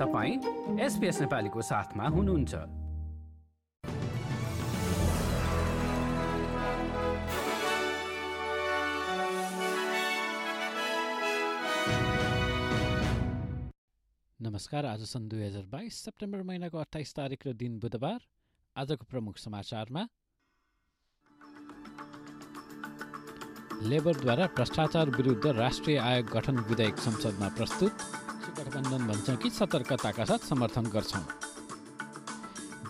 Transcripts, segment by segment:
तपाईँ एसपिएस नेपालीको साथमा हुनुहुन्छ। नमस्कार आज सन् दुई हजार बाइस सेप्टेम्बर महिनाको अठाइस तारिक र दिन बुधबार। आजको प्रमुख समाचारमा लेबरद्वारा भ्रष्टाचार विरुद्ध राष्ट्रिय आयोग गठन विधेयक संसदमा प्रस्तुत। गठबन्धन भन्छ कि सतर्कताका साथ समर्थन गर्छौँ।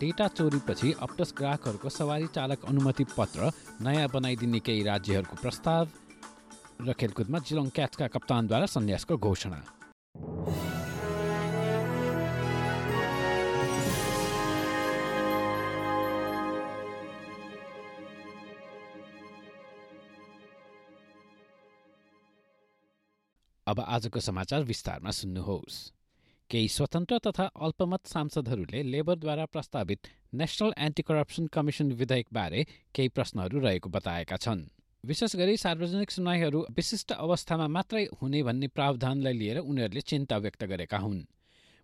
डेटा चोरीपछि अप्टस ग्राहकहरूको सवारी चालक अनुमति पत्र नयाँ बनाइदिने केही राज्यहरूको प्रस्ताव र खेलकुदमा जिलोङ क्याचका कप्तानद्वारा सन्यासको घोषणा। अब आजको समाचार विस्तारमा सुन्नुहोस्। केही स्वतन्त्र तथा अल्पमत सांसदहरूले लेबरद्वारा प्रस्तावित नेसनल एन्टी करप्सन कमिसन विधेयकबारे केही प्रश्नहरू रहेको बताएका छन्। विशेष गरी सार्वजनिक सुनाइहरू विशिष्ट अवस्थामा मात्रै हुने भन्ने प्रावधानलाई लिएर उनीहरूले चिन्ता व्यक्त गरेका हुन्।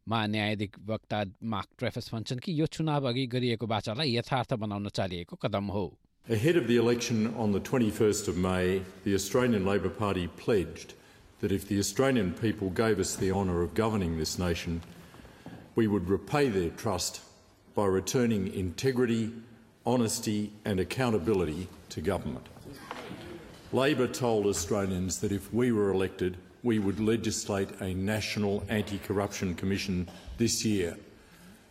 महान्यायाधिवक्ता मार्क ट्रेफस भन्छन् कि यो चुनाव अघि गरिएको बाचालाई यथार्थ बनाउन चालिएको कदम हो। Ahead of the election on the 21st of May, the Australian Labor Party pledged that if the Australian people gave us the honour of governing this nation, we would repay their trust by returning integrity, honesty, and accountability to government. Labor told Australians that if we were elected, we would legislate a national anti corruption commission this year.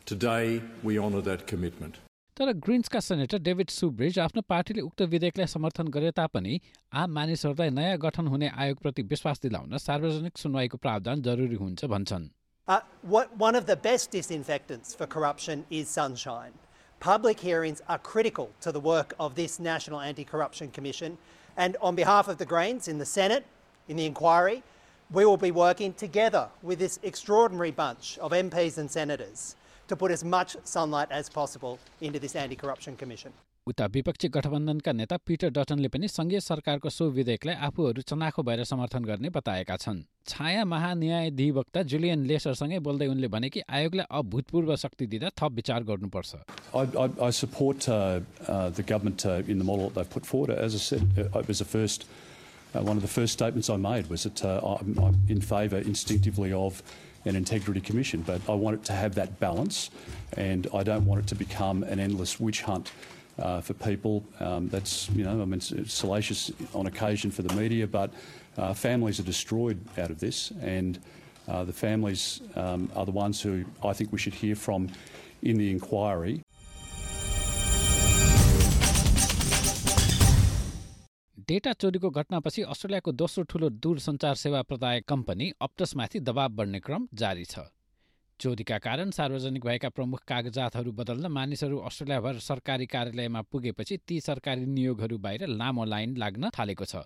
Today, we honour that commitment. तर ग्रिन्सका senator David सुब्रिज आफ्नो पार्टीले उक्त विधेयकलाई समर्थन गरे तापनि आम मानिसहरूलाई नयाँ गठन हुने आयोगप्रति विश्वास दिलाउन सार्वजनिक सुनवाईको प्रावधान जरुरी हुन्छ भन्छन् Uh, what, one of the best disinfectants for corruption is sunshine. Public hearings are critical to the work of this National Anti Corruption Commission. And on behalf of the Greens in the Senate, in the inquiry, we will be working together with this extraordinary bunch of MPs and senators to put as much sunlight as possible into this anti corruption commission. उता विपक्षी गठबन्धनका नेता Peter डटनले पनि सङ्घीय सरकारको so विधेयकलाई आफूहरू चनाखो भएर समर्थन गर्ने बताएका छन् छाया महान्यायाधिवक्ता जुलियन लेसरसँगै बोल्दै उनले भने कि आयोगलाई अभूतपूर्व शक्ति दिँदा थप विचार गर्नुपर्छ I, I, I support uh, uh, the government uh, in the model that they've put forward. As I said, uh, it was the first, uh, one of the first statements I made was that uh, I'm, I'm in favour instinctively of an integrity commission, but I want it to have that balance, and I don't want it to become an endless witch hunt. Uh, for people, um, that's you know, I mean, it's salacious on occasion for the media, but uh, families are destroyed out of this, and uh, the families um, are the ones who I think we should hear from in the inquiry. Data चोरीको घटनापछि अस्ट्रेलियाको दोस्रो ठूलो दूरसञ्चार सेवा प्रदायक company अप्टसमाथि दबाव बढ्ने क्रम जारी छ। चोरीका कारण सार्वजनिक भएका प्रमुख कागजातहरू बदल्न मानिसहरू अस्ट्रेलियाभर सरकारी कार्यालयमा पुगेपछि ती सरकारी नियोगहरू बाहिर लामो लाइन लाग्न थालेको छ।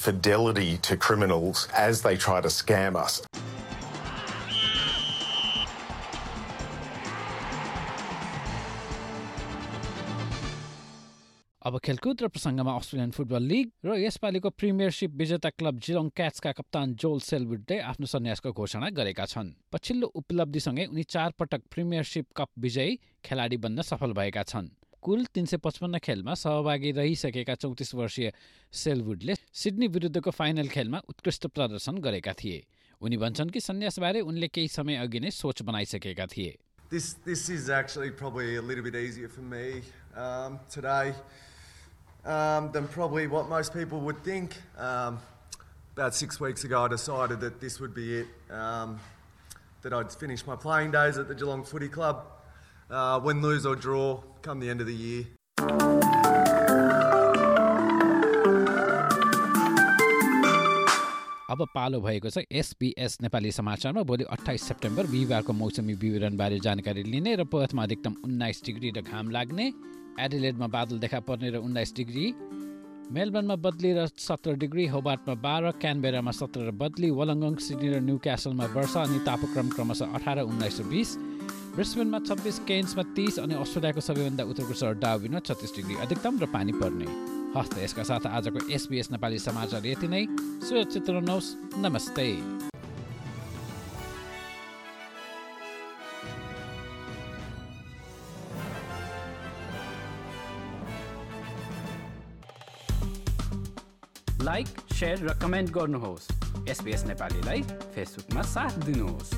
fidelity to criminals as they try to scam us. अब खेलकुद र प्रसङ्गमा अस्ट्रेलियन फुटबल लिग र यसपालिको प्रिमियरसिप विजेता क्लब जिलोङ क्याट्सका कप्तान जोल सेलवुडले आफ्नो सन्यासको घोषणा गरेका छन् पछिल्लो उपलब्धिसँगै उनी चार पटक प्रिमियरसिप कप विजयी खेलाडी बन्न सफल भएका छन् कुल तीन सय पचपन्न खेलमा सहभागी रहिसकेका चौतिस वर्षीय सेलवुडले सिडनी विरुद्धको फाइनल खेलमा उत्कृष्ट प्रदर्शन गरेका थिए उनी भन्छन् कि सन्यासबारे उनले केही समय अघि नै सोच बनाइसकेका थिए This this is actually probably a little bit easier for me um, today um, than probably what most people would think. Um, about six weeks ago, I decided that this would be it. Um, that I'd finish my playing days at the Geelong Footy Club. Uh, win, lose or draw, come the end of the year. अब पालो भएको छ SBS Nepali समाचारमा भोलि अठाइस September बिहिबारको मौसमी विवरणबारे जानकारी लिने र पर्थमा अधिकतम उन्नाइस डिग्री र घाम लाग्ने एडिलेडमा बादल देखा पर्ने र उन्नाइस डिग्री मेलबर्नमा बदली र सत्र डिग्री होबार्टमा बाह्र क्यानबेरामा सत्र र बदली वलङ्गङ सिडनी र न्यू क्यासलमा वर्षा अनि तापक्रम क्रमशः अठार उन्नाइस र बिस ब्रिस्बेनमा छब्बिस केन्समा तिस अनि अस्ट्रेलियाको सबैभन्दा उत्तरको सहर डाविनमा छत्तिस डिग्री अधिकतम र पानी पर्ने। हस्त यसका साथ आजको एसबिएस नेपाली समाचार यति नै। सुरक्षित रहनुहोस्। नमस्ते। लाइक सेयर र कमेन्ट गर्नुहोस्। एसपिएस नेपालीलाई फेसबुकमा साथ दिनुहोस्।